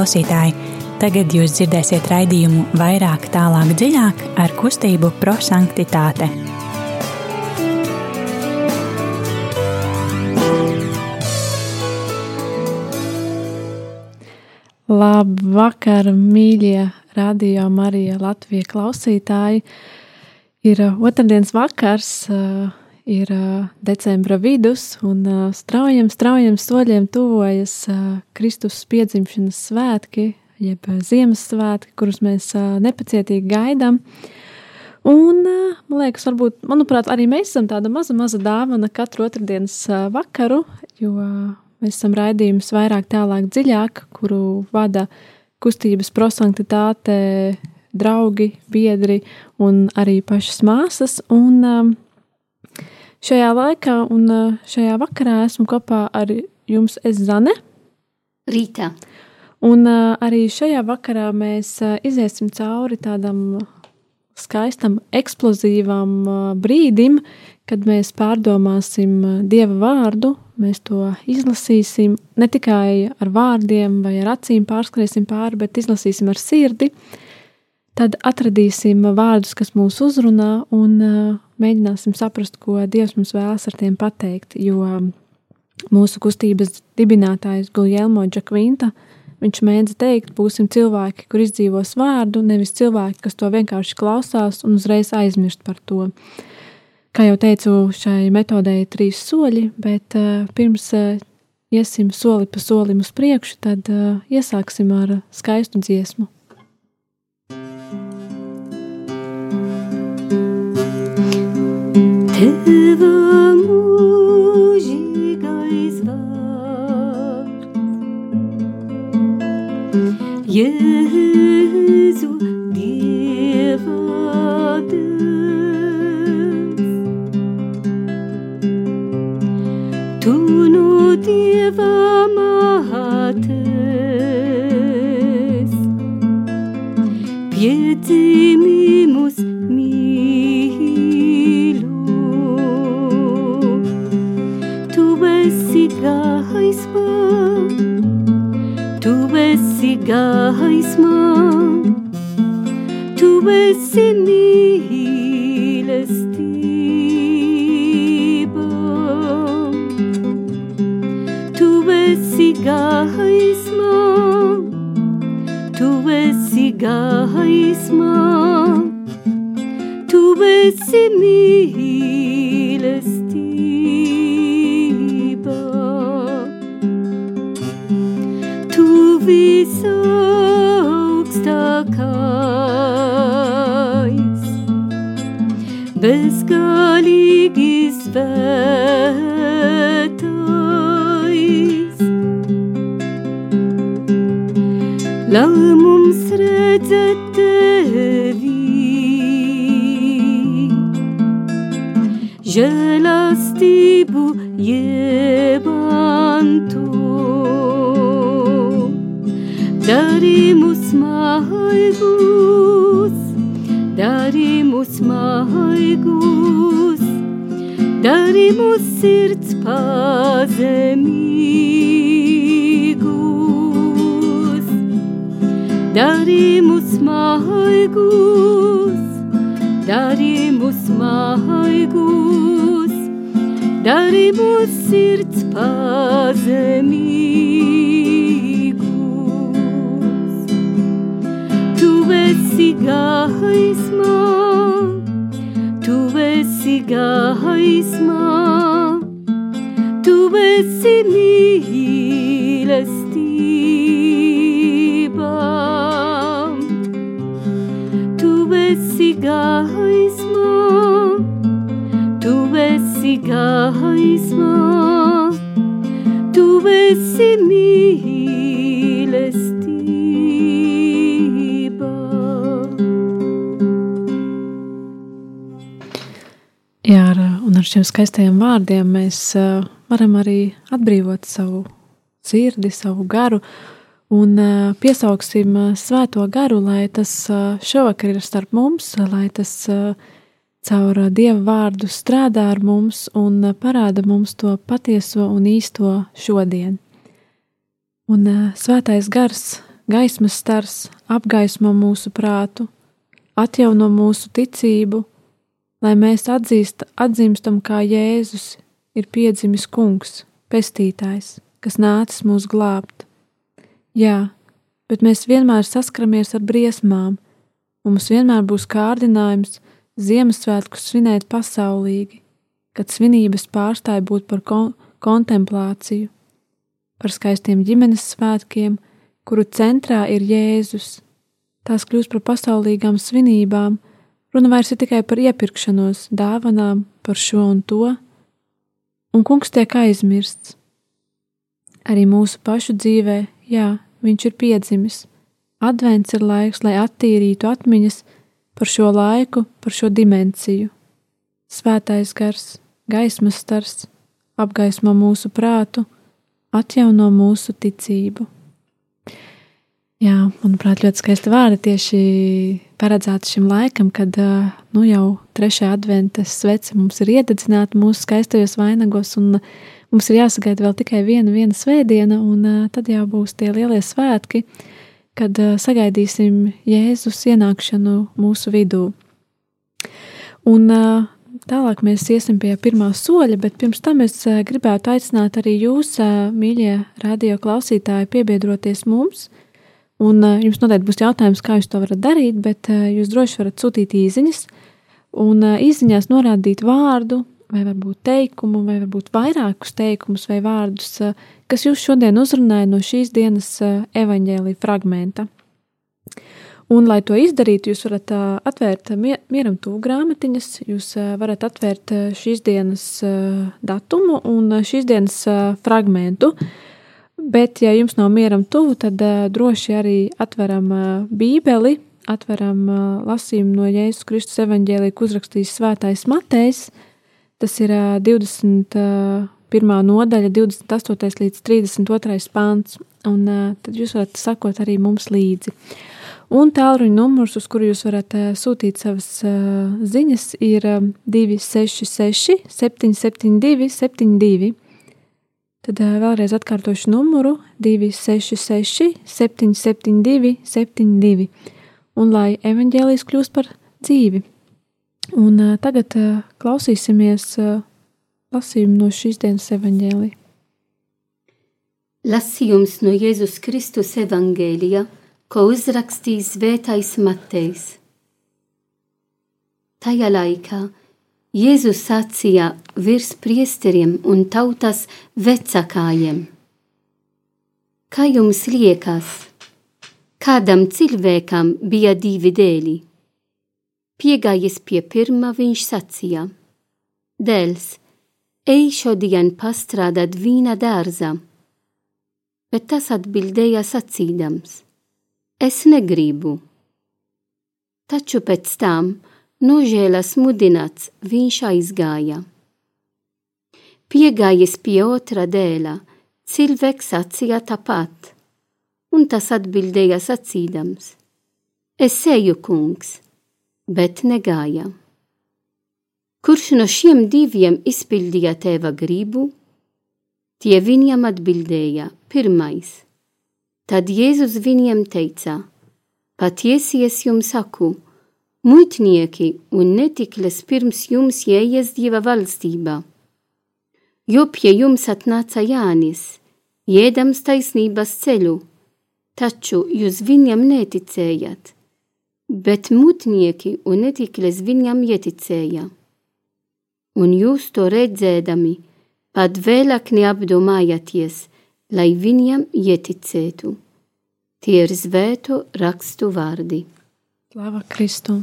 klausītāji! Tagad jūs dzirdēsiet raidījumu vairāk, tālāk, dziļāk ar kustību prosanktitāte. Labvakar, mīļie radio Marija Latvija klausītāji! Ir otrdienas vakars, ir decembra vidus, un straujiem, straujiem soļiem tuvojas Kristus piedzimšanas svētki, jeb Ziemassvētki, kurus mēs nepacietīgi gaidām. Un, man liekas, varbūt, manuprāt, arī mēs esam tāda maza, maza dāvana katru otrdienas vakaru, jo mēs esam raidījums vairāk, tālāk, dziļāk, kuru vada kustības prosanktitāte, draugi, biedri un arī pašas māsas. Un, Šajā laikā un šajā vakarā esmu kopā ar jums, es Zane. Rītā. Un arī šajā vakarā mēs iesim cauri tādam skaistam, eksplozīvam brīdim, kad mēs pārdomāsim Dieva vārdu, mēs to izlasīsim ne tikai ar vārdiem vai ar acīm pārskriesim pāri, bet izlasīsim ar sirdi. Tad atradīsim vārdus, kas mūs uzrunā, un mēģināsim saprast, ko Dievs mums vēlas ar tiem pateikt. Jo mūsu kustības dibinātājs Guljelmo Džakvinta, viņš mēdza teikt, būsim cilvēki, kur izdzīvos vārdu, nevis cilvēki, kas to vienkārši klausās un uzreiz aizmirst par to. Kā jau teicu, šai metodei ir trīs soļi, bet uh, pirms uh, iesim soli pa solim uz priekšu, tad uh, iesāksim ar skaistu dziesmu. Teva mūžīgais vārds, Jēzu Dieva dēls. Tu no Dieva iebantu. Dari mūs maigus, dari mūs maigus, dari mūs sirds pazemīgus. Dari mūs maigus, dari mūs maigus, dari mūs sirds pazemīgus. Tu esi gaismā, tu esi gaismā, tu esi mīlestība. Šiem skaistajiem vārdiem mēs uh, varam arī atbrīvot savu sirdi, savu garu un uh, piesauksim uh, svēto garu, lai tas šovakar ir starp mums, lai tas caur Dieva vārdu strādā ar mums un parāda mums to patieso un īsto šodien. Un svētais gars gaismas stars apgaismo mūsu prātu, atjauno mūsu ticību, lai mēs atzīst, atzīstam, kā Jēzus ir piedzimis kungs, pestītājs, kas nācis mūs glābt. Jā, bet mēs vienmēr saskaramies ar briesmām, mums vienmēr būs kārdinājums Ziemassvētku svinēt pasaulīgi, kad svinības pārstāja būt par kon kontemplāciju, par skaistiem ģimenes svētkiem, kuru centrā ir Jēzus. Tās kļūst par pasaulīgām svinībām, runa vairs ir tikai par iepirkšanos, dāvanām, par šo un to, un kungs tiek aizmirsts. Arī mūsu pašu dzīvē, jā, viņš ir piedzimis. Advents ir laiks, lai attīrītu atmiņas par šo laiku, par šo dimensiju. Svētais gars, gaismas stars, apgaismo mūsu prātu, atjauno mūsu ticību. Jā, manuprāt, ļoti skaisti vārdi tieši paredzēti šim laikam, kad nu, jau trešā adventa svece mums ir iededzināta mūsu skaistajos vainagos, un mums ir jāsagaida vēl tikai viena, viena svētdiena, un tad jau būs tie lielie svētki, kad sagaidīsim Jēzus ienākšanu mūsu vidū. Un tālāk mēs iesim pie pirmā soļa, bet pirms tam es gribētu aicināt arī jūs, mīļie radio klausītāji, piebiedroties mums. Un jums noteikti būs jautājums, kā jūs to varat darīt, bet jūs droši varat sūtīt īsiņas un īsiņās norādīt vārdu, vai varbūt teikumu, vai varbūt vairākus teikumus vai vārdus, kas jūs šodien uzrunāja no šīs dienas evaņģēlī fragmenta. Un, lai to izdarītu, jūs varat atvērt mieram tuvu grāmatiņas, jūs varat atvērt šīs dienas datumu un šīs dienas fragmentu. Bet, ja jums nav mieram tuvu, tad droši arī atveram Bībeli, atveram lasījumu no Jēzus Kristus evaņģēlī, ko uzrakstījis Svētais Matejs, Tas ir 21. nodaļa, 28. līdz 32. pāns, un tad jūs varat sakot arī mums līdzi. Un tālruņa numurs, uz kuru jūs varat sūtīt savas ziņas, ir 266, 772, 72. Tad vēlreiz atkārtošu numuru 266, 772, 72. Un lai evaņģēlijas kļūst par dzīvi. Un tagad klausīsimies lasījumu no šīs dienas evaņģēlī. Lasījums no Jēzus Kristus evaņģēlija, ko uzrakstīs Svētais Matejs. Tajā laikā Jēzus sacīja virs priesteriem un tautas vecākajiem: Kā jums liekas, kādam cilvēkam bija divi dēļi? Piegājis pie pirmā, viņš sacīja: Dēls, ej šodien pastrādāt vīna dārzā. Bet tas atbildēja sacīdams: Es negribu. Taču pēc tam, nožēlas mudināts, viņš aizgāja. Piegājis pie otra dēla, cilvēks sacīja tāpat, un tas atbildēja sacīdams: Es eju, kungs! bet negāja. Kurš no šiem diviem izpildīja tēva gribu? Tie viņam atbildēja: Pirmais. Tad Jēzus viņiem teica: Patiesi es jums saku, muitnieki un netikles pirms jums ieies Dieva valstībā. Jo pie jums atnāca Jānis, iedams taisnības ceļu, taču jūs viņam neticējat bet mutnieki un netikles viņam ieticēja. Un jūs to redzēdami, pat vēlāk neapdomājāties, lai viņam ieticētu. Tie ir svēto rakstu vārdi. Slava Kristu!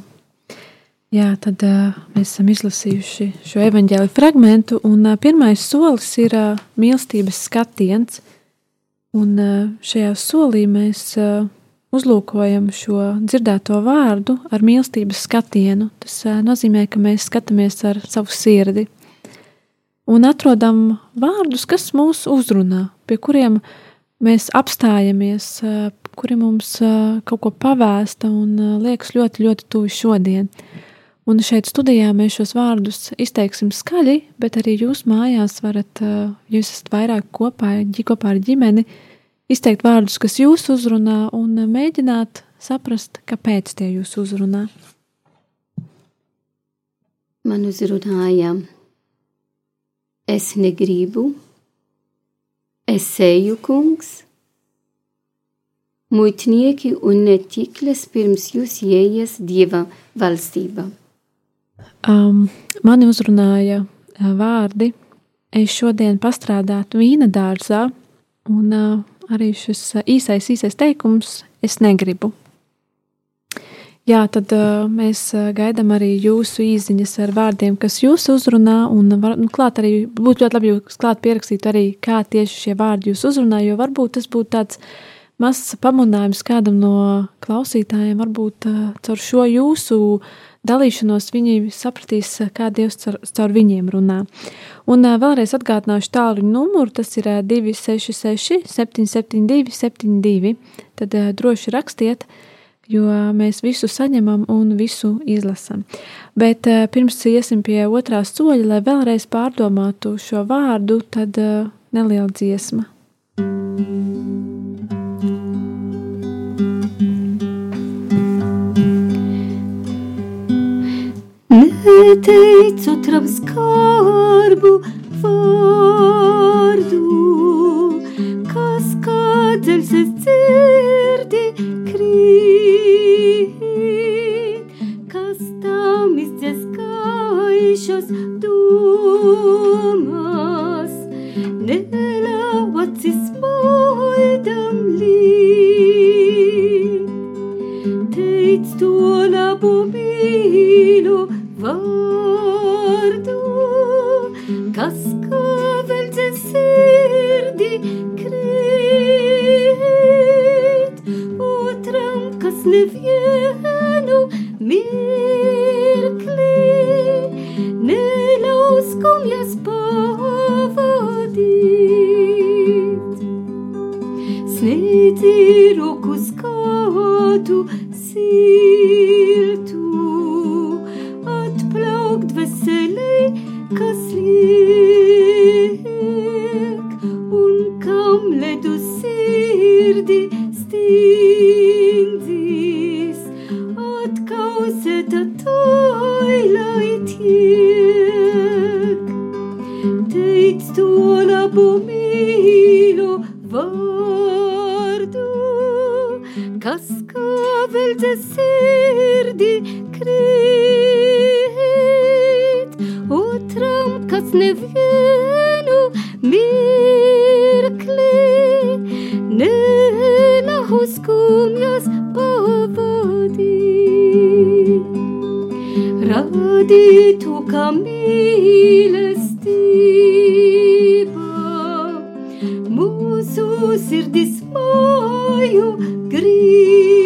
Jā, tad uh, mēs esam izlasījuši šo evaņģēli fragmentu, un uh, pirmais solis ir uh, mīlestības skatiens. Un uh, šajā solī mēs uh, uzlūkojam šo dzirdēto vārdu ar mīlestības skatienu. Tas nozīmē, ka mēs skatāmies ar savu sirdi un atrodam vārdus, kas mūs uzrunā, pie kuriem mēs apstājamies, kuri mums kaut ko pavēsta un liekas ļoti, ļoti tuvi šodien. Un šeit studijā mēs šos vārdus izteiksim skaļi, bet arī jūs mājās varat, jūs esat vairāk kopā, kopā ar ģimeni, izteikt vārdus, kas jūs uzrunā, un mēģināt saprast, kāpēc tie jūs uzrunā. Man uzrunāja, es negribu, es eju kungs, muitnieki un netikles pirms jūs ieejas dieva valstība. Um, mani uzrunāja uh, vārdi, es šodien pastrādātu vīna dārzā, un uh, arī šis uh, īsais, īsais teikums - es negribu. Jā, tad uh, mēs gaidām arī jūsu īsiņas ar vārdiem, kas jūs uzrunā. Un var, nu, klāt arī būtu ļoti labi, ja jūs klāt pierakstītu arī, kā tieši šie vārdi jūs uzrunā, jo varbūt tas būtu tāds mazs pamudinājums kādam no klausītājiem, varbūt uh, caur šo jūsu dalīšanos viņi sapratīs, kā Dievs caur, caur viņiem runā. Un uh, vēlreiz atgādināšu tālu numuru, tas ir uh, 266 772 72. Tad droši rakstiet, jo mēs visu saņemam un visu izlasam. Bet pirms iesim pie otrā soļa, lai vēlreiz pārdomātu šo vārdu, tad neliela dziesma. Neteicu otram skarbu vārdu, kas kādēļ es dzirdi krīt, kas tam izdzies gaišas domas, nelauacis maidam līt. Teic to labu mīlu vārdu, kas kā vēl sirdī krīt, otram, kas nevienu mirkli sirdis māju grib,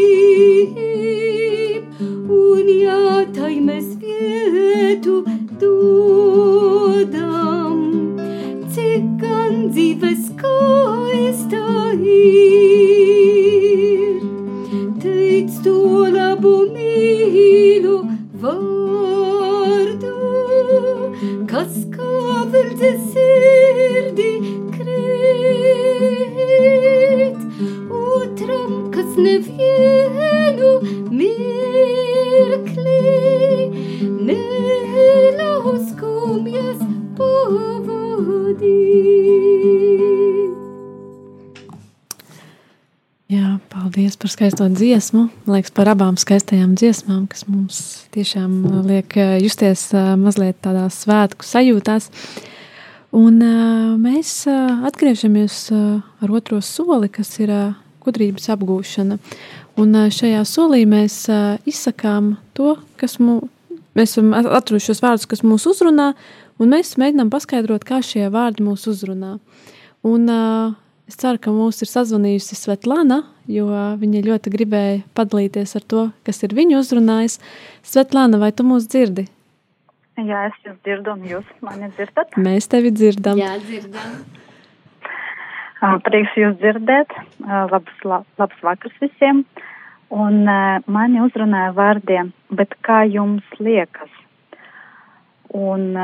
skaisto dziesmu. Man liekas, par abām skaistajām dziesmām, kas mums tiešām liek eh, justies eh, mazliet tādās svētku sajūtās. Un uh, mēs uh, atgriežamies uh, ar otro soli, kas ir uh, gudrības apgūšana. Un uh, šajā solī mēs uh, izsakām to, kas mums, mēs esam atraduši šos vārdus, kas mūs uzrunā, un mēs mēģinām paskaidrot, kā šie vārdi mūs uzrunā. Un uh, es ceru, ka mūs ir sazvanījusi Svetlana, jo viņa ļoti gribēja padalīties ar to, kas ir viņu uzrunājis. Svetlana, vai tu mūs dzirdi? Jā, es jūs dzirdu, un jūs mani dzirdat. Mēs tevi dzirdam. Jā, dzirdam. Prieks jūs dzirdēt. Labs, la, labs vakars visiem. Un mani uzrunāja vārdiem, bet kā jums liekas? Un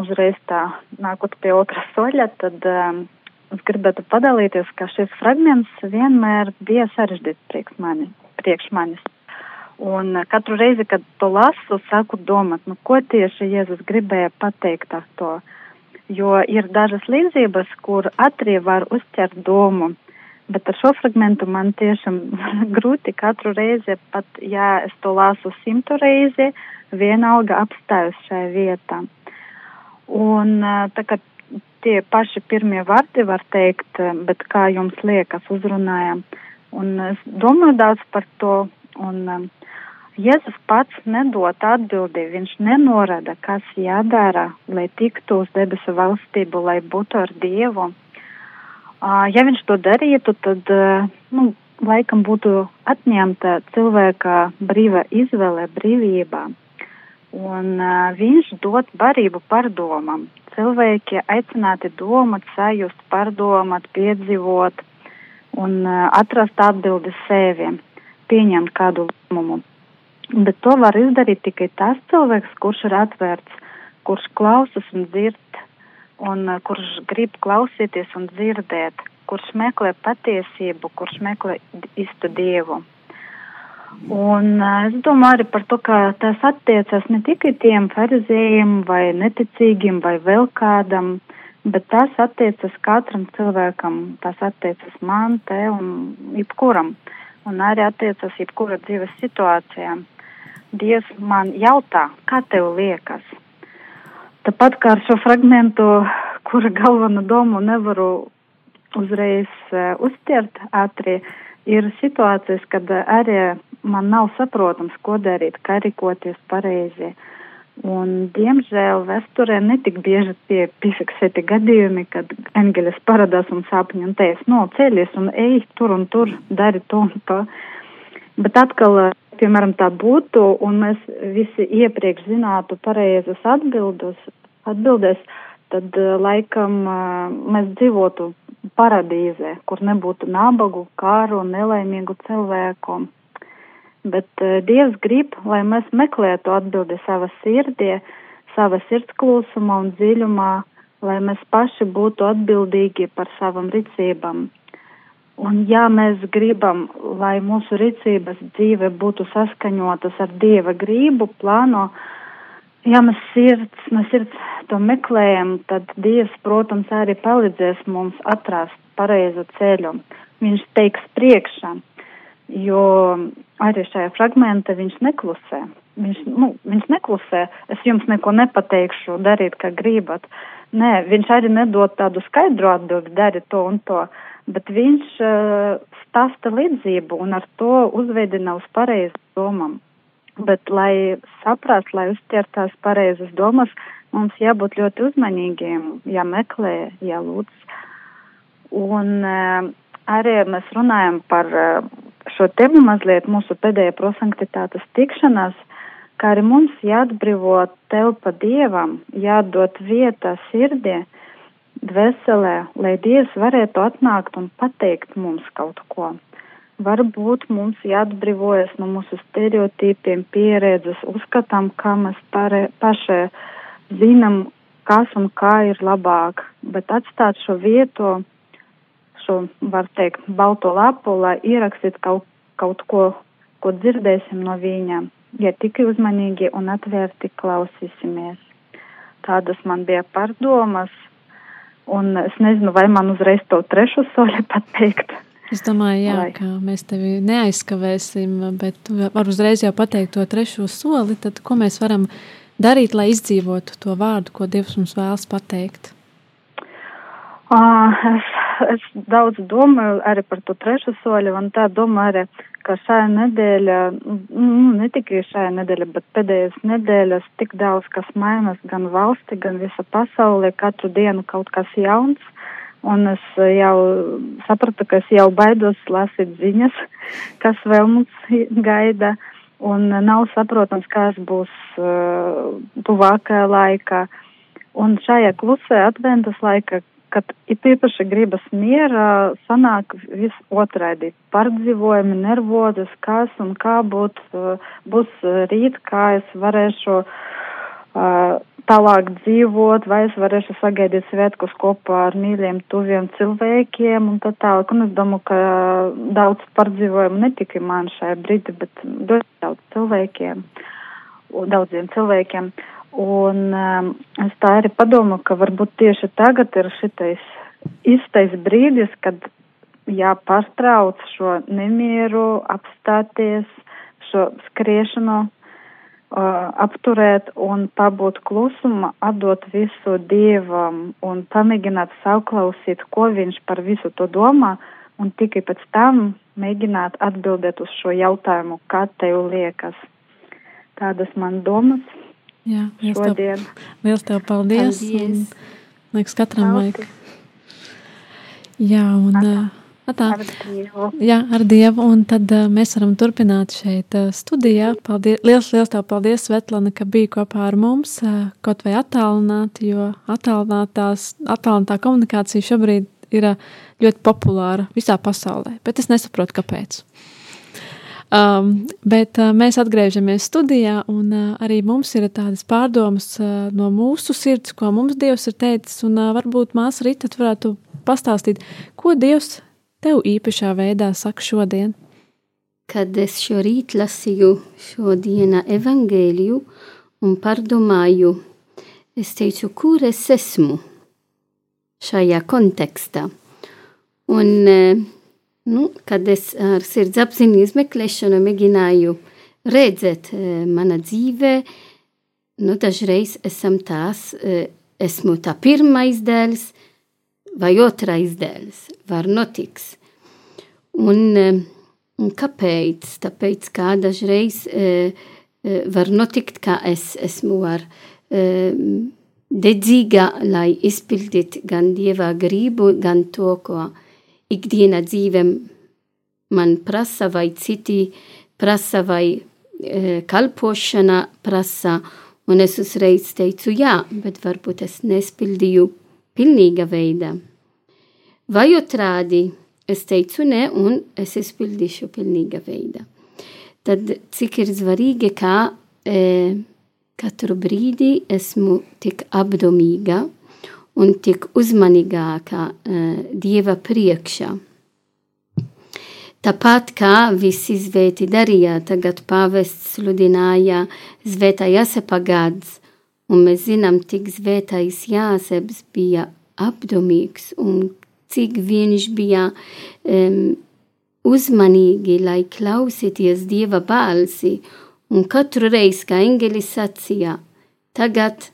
uzreiz tā nākot pie otra soļa, tad es gribētu padalīties, ka šis fragments vienmēr bija sarežģīts priekš, mani, priekš manis. Un katru reizi, kad to lasu, sāku domāt, nu, ko tieši Jēzus gribēja pateikt ar to. Jo ir dažas līdzības, kur ātri var uzķert domu, bet ar šo fragmentu man tiešām grūti katru reizi, pat ja es to lasu simtu reizi, vienalga apstājus šajā vietā. Un tā kā tie paši pirmie vārdi var teikt, bet kā jums liekas, uzrunājam. Un es domāju daudz par to, un um, Jēzus pats nedod atbildi, viņš nenorada, kas jādara, lai tiktu uz debesu valstību, lai būtu ar Dievu. Uh, ja viņš to darītu, tad, uh, nu, laikam būtu atņemta cilvēka brīva izvēle, brīvība. Un uh, viņš dod barību pārdomam. Cilvēki aicināti domāt, sajust, pārdomāt, piedzīvot un uh, atrast atbildi sevi, pieņemt kādu lēmumu. Bet to var izdarīt tikai tas cilvēks, kurš ir atvērts, kurš klausas un dzird, un uh, kurš grib klausīties un dzirdēt, kurš meklē patiesību, kurš meklē īstu dievu. Un es domāju arī par to, ka tas attiecas ne tikai tiem farizējiem vai neticīgiem vai vēl kādam, bet tas attiecas katram cilvēkam, tas attiecas man, te un jebkuram, un arī attiecas jebkura dzīves situācijā. Dievs man jautā, kā tev liekas? Tāpat kā ar šo fragmentu, kura galveno domu nevaru uzreiz uh, uztvert ātri, ir situācijas, kad arī man nav saprotams, ko darīt, kā rīkoties pareizi. Un, diemžēl vēsturē netik bieži tie piefiksēti gadījumi, kad eņģelis paradās un sapņi un teiks, no ceļies un ej tur un tur, dari to un to. Bet atkal, piemēram, tā būtu un mēs visi iepriekš zinātu pareizas atbildus, atbildes, tad laikam mēs dzīvotu paradīzē, kur nebūtu nabagu, kāru un nelaimīgu cilvēku bet uh, Dievs grib, lai mēs meklētu atbildi savā sirdī, savā sirdsklusumā un dziļumā, lai mēs paši būtu atbildīgi par savam rīcībām. Un ja mēs gribam, lai mūsu rīcības dzīve būtu saskaņotas ar Dieva gribu, plāno, ja mēs sirds, no sirds to meklējam, tad Dievs, protams, arī palīdzēs mums atrast pareizu ceļu. Viņš teiks priekšā jo arī šajā fragmentā viņš neklusē. Viņš, nu, viņš neklusē, es jums neko nepateikšu, dariet, kā gribat. Nē, viņš arī nedod tādu skaidru atbildi, dariet to un to, bet viņš uh, stāsta līdzību un ar to uzveidina uz pareizu domam. Bet, lai saprast, lai uztver tās pareizas domas, mums jābūt ļoti uzmanīgiem, jāmeklē, jālūdz. Un uh, arī mēs runājam par uh, šo tēmu mazliet mūsu pēdējā prosanktitātes tikšanās, kā arī mums jāatbrīvo telpa Dievam, jādod vieta sirdī, dvēselē, lai Dievs varētu atnākt un pateikt mums kaut ko. Varbūt mums jāatbrīvojas no mūsu stereotipiem, pieredzes, uzskatām, kā mēs pārē, paši zinām, kas un kā ir labāk, bet atstāt šo vietu šo, var teikt, balto lapu, lai ierakstītu kaut, kaut ko, ko dzirdēsim no viņa. Ja tikai uzmanīgi un atvērti klausīsimies. Tādas man bija pārdomas, un es nezinu, vai man uzreiz to trešo soli pateikt. Es domāju, jā, Lai. ka mēs tevi neaizskavēsim, bet var uzreiz jau pateikt to trešo soli, tad ko mēs varam darīt, lai izdzīvotu to vārdu, ko Dievs mums vēlas pateikt? Uh, es es daudz domāju arī par to trešo soļu, un tā domāju arī, ka šajā nedēļa, nu, ne tikai šajā nedēļa, bet pēdējās nedēļas tik daudz kas mainas gan valsti, gan visa pasaulē, katru dienu kaut kas jauns. Un es jau sapratu, ka es jau baidos lasīt ziņas, kas vēl mums gaida. Un nav saprotams, kas būs uh, tuvākajā laikā. Un šajā klusē adventas laika, kad it īpaši gribas miera, sanāk viss otraidi. Pārdzīvojumi, nervozes, kas un kā būt, būs rīt, kā es varēšu uh, tālāk dzīvot, vai es varēšu sagaidīt svētkus kopā ar mīļiem, tuviem cilvēkiem un tā tālāk. Un es domāju, ka daudz pārdzīvojumu ne tikai man šajā brīdī, bet ļoti daudz cilvēkiem, daudziem cilvēkiem. Un um, es tā arī padomu, ka varbūt tieši tagad ir šitais īstais brīdis, kad jāpārtrauc šo nemieru, apstāties, šo skriešanu, apturēt un pabūt klusumā, atdot visu Dievam un pamēģināt sauklausīt, ko viņš par visu to domā, un tikai pēc tam mēģināt atbildēt uz šo jautājumu, kā tev liekas. Tādas man domas. Jā, liels šodien. tev, liels tev paldies. Paldies. Un, liekas, katram Paldies. vajag. Jā, un uh, tā. Ar Dievu. Jā, ar Dievu, un tad uh, mēs varam turpināt šeit uh, studijā. Paldies, liels, liels tev paldies, Svetlana, ka biji kopā ar mums, uh, kaut vai attālināti, jo attālinātā komunikācija šobrīd ir uh, ļoti populāra visā pasaulē, bet es nesaprotu, kāpēc. Um, bet uh, mēs atgriežamies studijā, un uh, arī mums ir tādas pārdomas uh, no mūsu sirds, ko mums Dievs ir teicis. Un uh, varbūt māsa Rīta varētu pastāstīt, ko Dievs tev īpašā veidā saka šodien. Kad es šorīt lasīju šodiena evangēliju un pārdomāju, es teicu, kur es esmu šajā kontekstā. Un, eh, nu, kad es ar sirdsapziņu izmeklēšanu mēģināju redzēt eh, mana dzīve, nu, dažreiz esam tās, eh, esmu tā pirmais dēls vai otrais dēls, var notiks. Un, eh, un kāpēc? Tāpēc, kā dažreiz eh, eh, var notikt, ka es esmu ar eh, dedzīga, lai izpildītu gan Dieva gribu, gan to, ko ikdiena dzīve man prasa, vai citi prasa, vai e, kalpošana prasa. Un es uzreiz teicu, jā, bet varbūt es nespildīju pilnīga veidā. Vai otrādi, es teicu nē, un es izpildīšu pilnīga veidā. Tad cik ir svarīgi, kā e, katru brīdi esmu tik apdomīga un tik uzmanīgāka e, Dieva priekšā. Tāpat kā visi svēti darīja, tagad pāvests sludināja svētā Jāsepa gads, un mēs zinām, cik svētais Jāseps bija apdomīgs un cik viņš bija um, uzmanīgi, lai klausīties Dieva balsi, un katru reizi, kā Engelis sacīja, tagad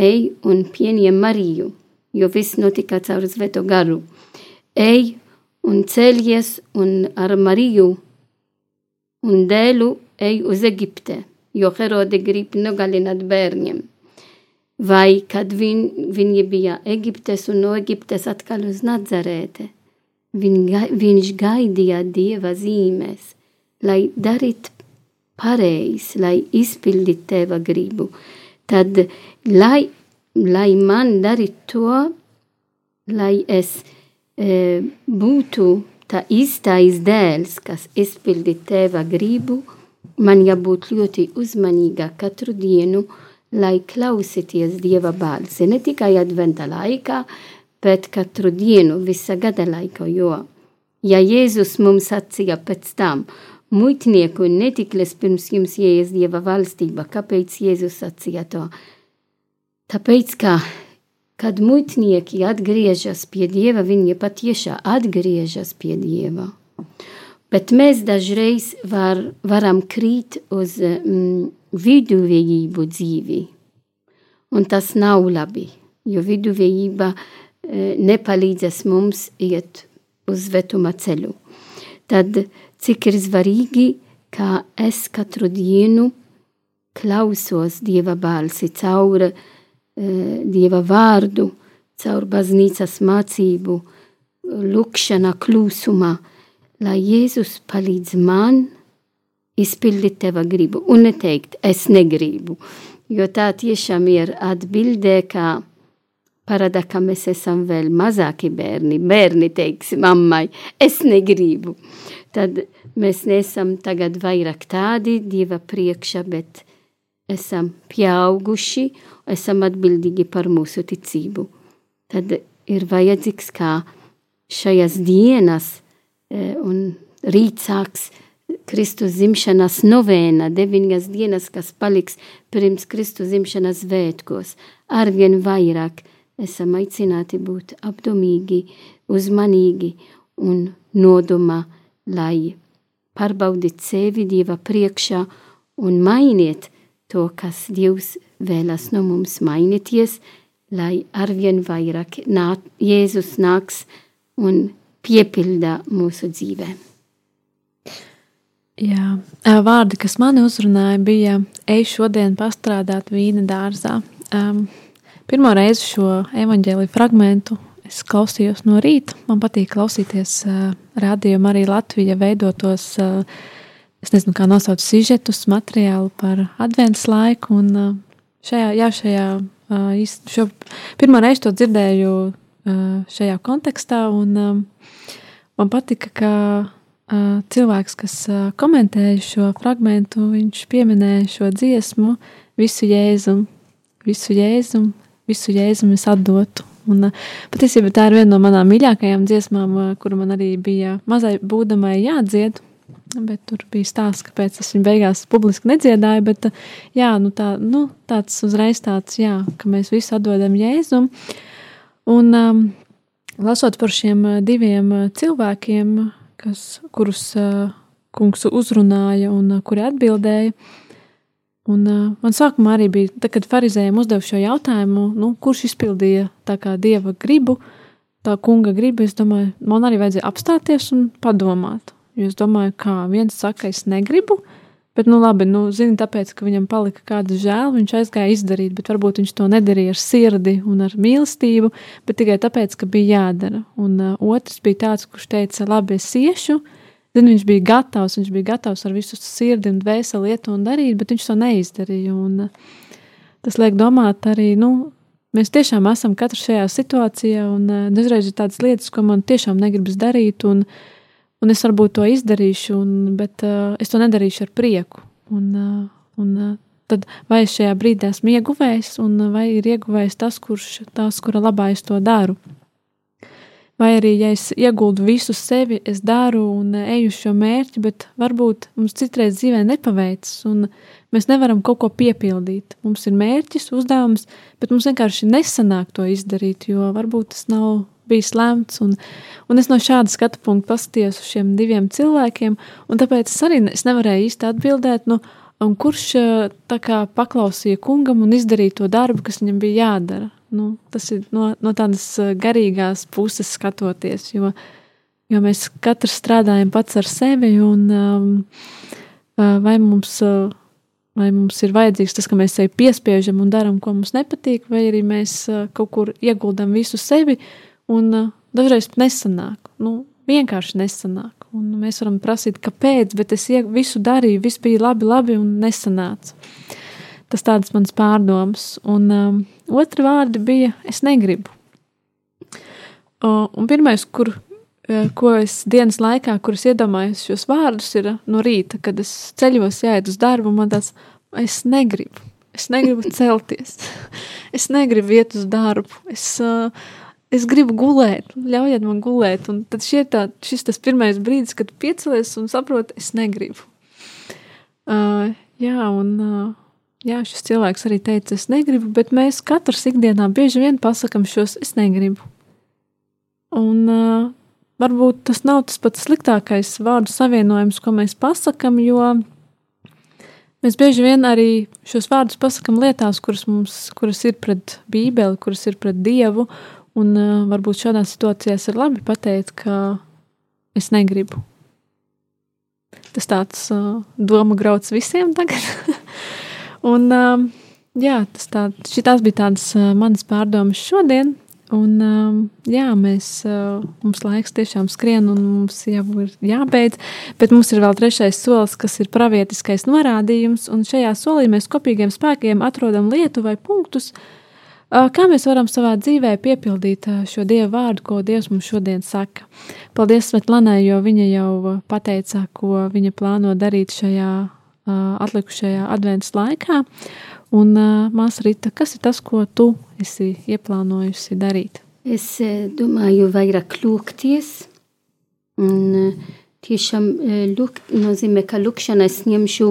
ej un pieņem Mariju, jo viss notika caur svēto garu. Ej un ceļies un ar Mariju un dēlu ej uz Egipte, jo Herode grib nogalināt bērniem. Vai kad viņ, viņi bija Eģiptes un no Eģiptes atkal uz Nazarēte, viņ, viņš gaidīja Dieva zīmes, lai darītu pareizi, lai izpildītu Teva gribu. Tad, lai, lai man darītu to, lai es e, būtu tā īstais dēls, kas izpildītu Teva gribu, man jābūt ļoti uzmanīga katru dienu, lai klausīties Dieva balsi. Ne tikai adventa laikā, bet katru dienu, visa gada laikā, jo, ja Jēzus mums sacīja pēc tam, muitnieku un netikles pirms jums ieies Dieva valstība, kāpēc Jēzus sacīja to? Tāpēc, ka, kad muitnieki atgriežas pie Dieva, viņi patiešām atgriežas pie Dieva. Bet mēs dažreiz var, varam krīt uz mm, viduvējību dzīvi. Un tas nav labi, jo viduvējība e, nepalīdzēs mums iet uz vetuma ceļu. Tad cik ir svarīgi, kā es katru dienu klausos Dieva balsi caur e, Dieva vārdu, caur baznīcas mācību, lūkšana klusumā, lai Jēzus palīdz man izpildīt teva gribu un neteikt, es negribu. Jo tā tiešām ir atbildē, kā parāda, ka mēs esam vēl mazāki bērni. Bērni teiks mammai, es negribu. Tad mēs nesam tagad vairāk tādi Dieva priekšā, bet esam pieauguši, esam atbildīgi par mūsu ticību. Tad ir vajadzīgs, kā šajās dienas un rīt sāks Kristus zimšanas novēna, deviņas dienas, kas paliks pirms Kristus zimšanas svētkos, arvien vairāk esam aicināti būt apdomīgi, uzmanīgi un nodomā, lai pārbaudīt sevi Dieva priekšā un mainiet to, kas Dievs vēlas no mums mainīties, lai arvien vairāk nā, Jēzus nāks un piepilda mūsu dzīvē. Jā, vārdi, kas mani uzrunāja, bija ej šodien pastrādāt vīna dārzā. Um, pirmo reizi šo evaņģēlīju fragmentu es klausījos no rīta. Man patīk klausīties uh, rādījumu arī Latvija veidotos, uh, es nezinu, kā nosaukt sižetus, materiālu par adventas laiku. Un uh, šajā, jā, šajā, uh, šo, pirmo reizi to dzirdēju šajā kontekstā, un man patika, ka cilvēks, kas komentēja šo fragment, viņš pieminēja šo dziesmu, visu jēzumu, visu jēzumu, visu jēzumu es atdotu. Un, patiesībā tā ir viena no manām mīļākajām dziesmām, kuru man arī bija mazai būdamai jādzied. Bet tur bija stāsts, kāpēc es viņu beigās publiski nedziedāju. Bet, jā, nu tā, nu, tāds uzreiz tāds, jā, ka mēs visi atdodam jēzumu. Un um, lasot par šiem diviem cilvēkiem, kas, kurus uh, kungs uzrunāja un uh, kuri atbildēja. Un, uh, man sākumā arī bija, tad, kad farizējiem uzdevu šo jautājumu, nu, kurš izpildīja tā kā dieva gribu, tā kunga gribu, es domāju, man arī vajadzēja apstāties un padomāt. Jo es domāju, kā viens saka, es negribu, uh, Bet, nu, labi, nu, zini, tāpēc, ka viņam palika kāda žēl, viņš aizgāja izdarīt, bet varbūt viņš to nedarīja ar sirdi un ar mīlestību, bet tikai tāpēc, ka bija jādara. Un uh, otrs bija tāds, kurš teica, labi, es iešu. Zini, viņš bija gatavs, viņš bija gatavs ar visu sirdi un dvēseli iet un darīt, bet viņš to neizdarīja. Un, uh, tas liek domāt arī, nu, mēs tiešām esam katrs šajā situācijā, un uh, dažreiz ir tādas lietas, ko man tiešām negribas darīt. Un, uh, un es varbūt to izdarīšu, un, bet uh, es to nedarīšu ar prieku. Un, uh, un, uh, tad vai es šajā brīdī esmu ieguvējis, un vai ir ieguvējis tas, kurš tās, kura labā es to daru. Vai arī, ja es ieguldu visu sevi, es daru un eju uz šo mērķi, bet varbūt mums citreiz dzīvē nepaveicas, un mēs nevaram kaut ko piepildīt. Mums ir mērķis, uzdevums, bet mums vienkārši nesanāk to izdarīt, jo varbūt tas nav bijis lemts. Un, un es no šāda skatu punkta paskatījos uz šiem diviem cilvēkiem, un tāpēc es arī es nevarēju īsti atbildēt, nu, kurš kā, paklausīja kungam un izdarīja to darbu, kas viņam bija jādara. Nu, tas ir no, no tādas garīgās puses skatoties, jo, jo mēs katrs strādājam pats ar sevi, un um, vai mums. Vai mums ir vajadzīgs tas, ka mēs sevi piespiežam un darām, ko mums nepatīk, vai arī mēs kaut kur ieguldam visu sevi, uh, Un uh, dažreiz nesanāk. Nu, vienkārši nesanāk. Un mēs varam prasīt, kāpēc, bet es visu darīju, viss bija labi, labi un nesanāca. Tas tāds mans pārdoms. Un um, otra vārdi bija es negribu. Uh, un pirmais, kur, uh, ko es dienas laikā, kuras iedomājos šos vārdus, ir no rīta, kad es ceļos jāiet uz darbu, man tāds, es negribu. Es negribu celties. es negribu iet uz darbu. Es, uh, es gribu gulēt, ļaujiet man gulēt. Un tad tā, šis tas pirmais brīdis, kad piecelies un saproti, es negribu. Uh, jā, un uh, jā, šis cilvēks arī teica, es negribu, bet mēs katrs ikdienā bieži vien pasakam šos es negribu. Un uh, varbūt tas nav tas pats sliktākais vārdu savienojums, ko mēs pasakam, jo mēs bieži vien arī šos vārdus pasakam lietās, kuras mums kuras ir pret Bībeli, kuras ir pret Dievu, Un uh, varbūt šādā situācijā ir labi pateikt, ka es negribu. Tas tāds uh, doma grauds visiem tagad. un, uh, jā, tas tā, šitās bija tādas uh, manas pārdomas šodien. Un, um, jā, mēs, uh, mums laiks tiešām skrien, un mums jau ir jābeidz. Bet mums ir vēl trešais solis, kas ir pravietiskais norādījums. Un šajā solī mēs kopīgiem spēkiem atrodam lietu vai punktus, uh, Kā mēs varam savā dzīvē piepildīt šo dievu vārdu, ko Dievs mums šodien saka? Paldies Svetlanai, jo viņa jau pateica, ko viņa plāno darīt šajā atlikušajā adventas laikā. Un, Māsa Rita, kas ir tas, ko tu esi ieplānojusi darīt? Es domāju, vairāk lūgties. Un, tiešām lūk, nozīmē, ka lūkšana es ņemšu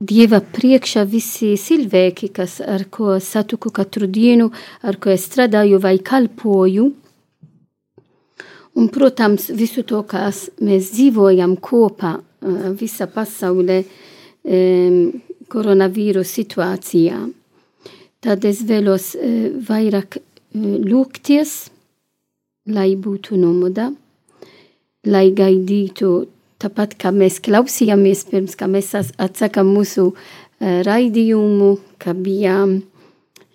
Dieva priekšā visi cilvēki, kas ar ko satiku katru dienu, ar ko es strādāju vai kalpoju. Un, protams, visu to, kas mēs dzīvojam kopā visa pasaulē koronavīrus situācijā. Tad es vēlos vairāk lūgties, lai būtu nomoda, lai gaidītu tāpat kā mēs klausījāmies pirms, kā mēs atsakām mūsu raidījumu, ka bija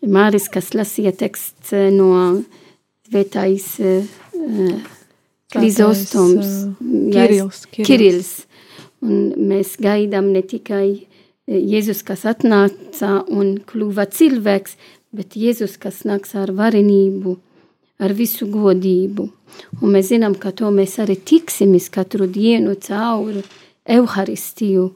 Māris, kas lasīja teksts no svētais Krizostoms, Kirils, Kirils. Un mēs gaidām ne tikai Jēzus, kas atnāca un kļuva cilvēks, bet Jēzus, kas nāks ar varenību, ar visu godību. Un mēs zinām, ka to mēs arī tiksimies katru dienu caur Euharistiju.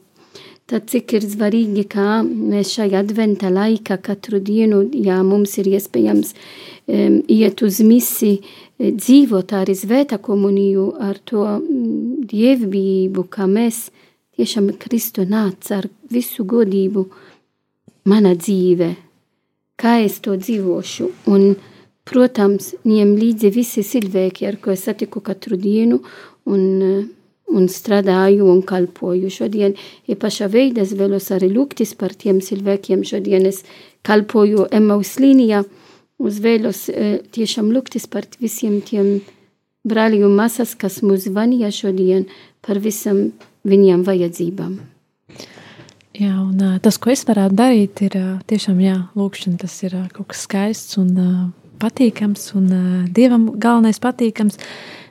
Tad cik ir svarīgi, kā mēs šajā adventa laikā katru dienu, ja mums ir iespējams um, iet uz misi, dzīvot arī svētā komuniju ar to dievbijību, ka mēs tiešām Kristu nāca ar visu godību mana dzīve, kā es to dzīvošu. Un, Protams, ņem līdzi visi cilvēki, ar ko es satiku katru dienu un, un strādāju un kalpoju. Šodien īpašā veidā es vēlos arī lūgtis par tiem cilvēkiem. Šodien es kalpoju Emmaus līnijā, uz vēlos tiešām lūgtis par visiem tiem brāļi un masas, kas mūs zvanīja šodien par visam viņiem vajadzībām. Jā, un tas, ko es varētu darīt, ir tiešām jā, lūkšana. Tas ir kaut kas skaists un patīkams un uh, dievam galvenais patīkams.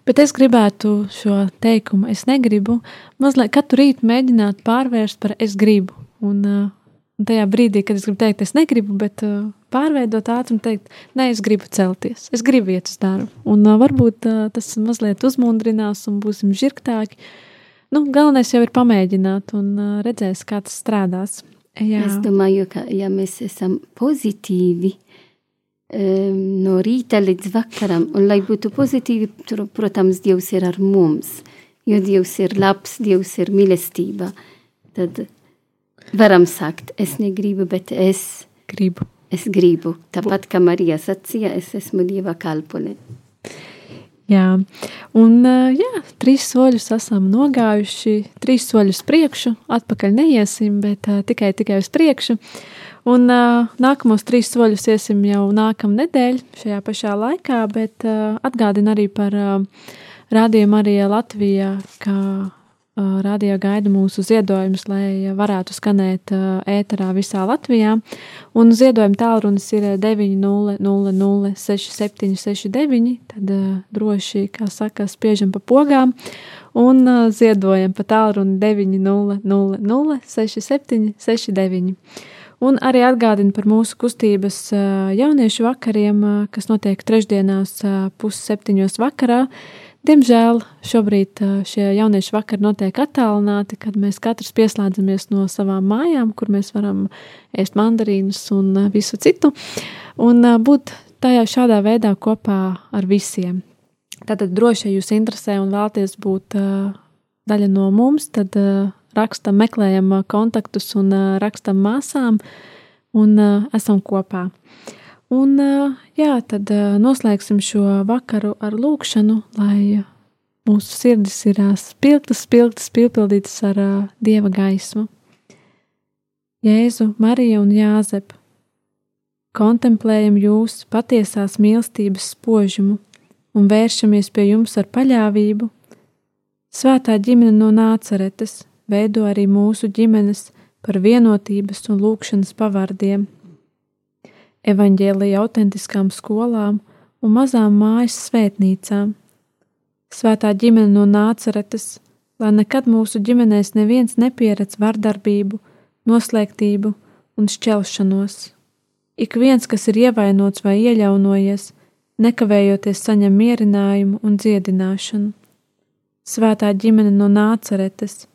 Bet es gribētu šo teikumu, es negribu, mazliet katru rītu mēģināt pārvērst par es gribu. Un, uh, un tajā brīdī, kad es gribu teikt, es negribu, bet uh, pārveidot ātrumu un teikt, nē, es gribu celties, es gribu iet uz darbu. Un uh, varbūt uh, tas mazliet uzmundrinās un būsim žirgtāki. Nu, galvenais jau ir pamēģināt un uh, redzēs, kā tas strādās. Jā. Es domāju, ka ja mēs esam pozitīvi, no rīta līdz vakaram, un lai būtu pozitīvi, tur, protams, Dievs ir ar mums, jo Dievs ir labs, Dievs ir mīlestība. Tad varam sakt, es negribu, bet es gribu. Es gribu. Tāpat kā Marija sacīja, es esmu Dieva kalpone. Jā, un jā, trīs soļus esam nogājuši, trīs soļus priekšu, atpakaļ neiesim, bet uh, tikai, tikai uz priekšu. Uh, Un uh, nākamos trīs soļus iesim jau nākamā nedēļa, šajā pašā laikā, bet uh, atgādinu arī par uh, rādījumu arī Latvijā, ka uh, rādījā gaida mūsu ziedojumus, lai varētu skanēt uh, ēterā visā Latvijā. Un ziedojuma tālrunis ir 900-6769, tad uh, droši, kā saka, spiežam pa pogām un uh, ziedojam pa tālruni 900 6769. Un arī atgādina par mūsu kustības jauniešu vakariem, kas notiek trešdienās pusseptiņos vakarā. Diemžēl šobrīd šie jauniešu vakari notiek attālināti, kad mēs katrs pieslēdzamies no savām mājām, kur mēs varam ēst mandarīnus un visu citu, un būt tajā šādā veidā kopā ar visiem. Tātad droši, ja jūs interesē un vēlaties būt daļa no mums, tad rakstam, meklējam kontaktus un rakstam māsām un esam kopā. Un jā, tad noslēgsim šo vakaru ar lūkšanu, lai mūsu sirdis ir spilgtas, spilgtas, piepildītas ar Dieva gaismu. Jēzu, Marija un Jāzep, kontemplējam jūs patiesās mīlestības spožumu un vēršamies pie jums ar paļāvību. Svētā ģimene no nācaretes, veido arī mūsu ģimenes par vienotības un lūkšanas pavārdiem. Evanģēlija autentiskām skolām un mazām mājas svētnīcām. Svētā ģimene no nācaretes, lai nekad mūsu ģimenēs neviens nepieredz vardarbību, noslēgtību un šķelšanos. Ik viens, kas ir ievainots vai ieļaunojies, nekavējoties saņem mierinājumu un dziedināšanu. Svētā ģimene no nācaretes,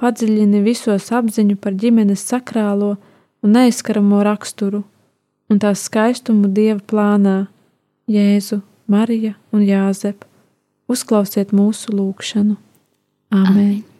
padziļini visos apziņu par ģimenes sakrālo un neizskaramo raksturu un tās skaistumu dieva plānā - Jēzu, Marija un Jāzep. Uzklausiet mūsu lūgšanu! Amen! Amen.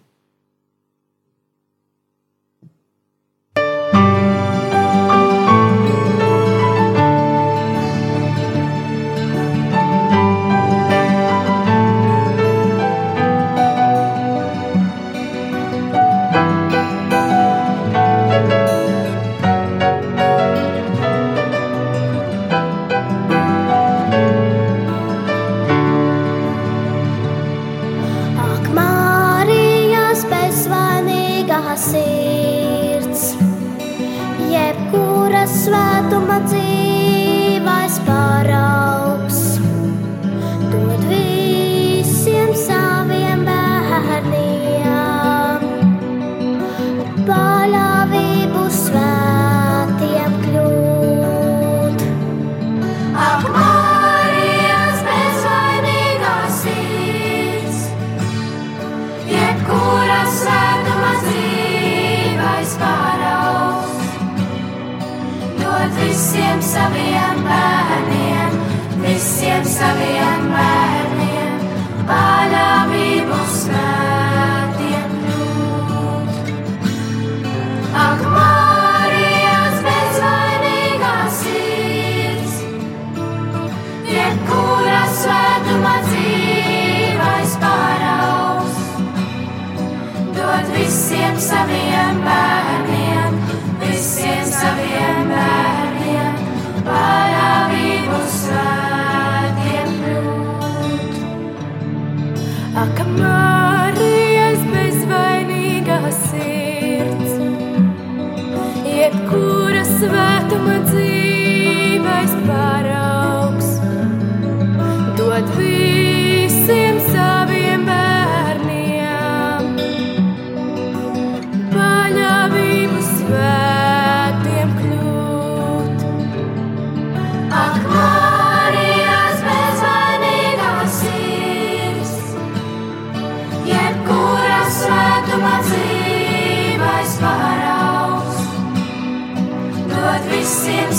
visiem saviem bērniem, visiem saviem bērniem, parādību svētiem ļūt. Ak, Marijas bezvainīgā sirds, jebkura svētuma dzīve.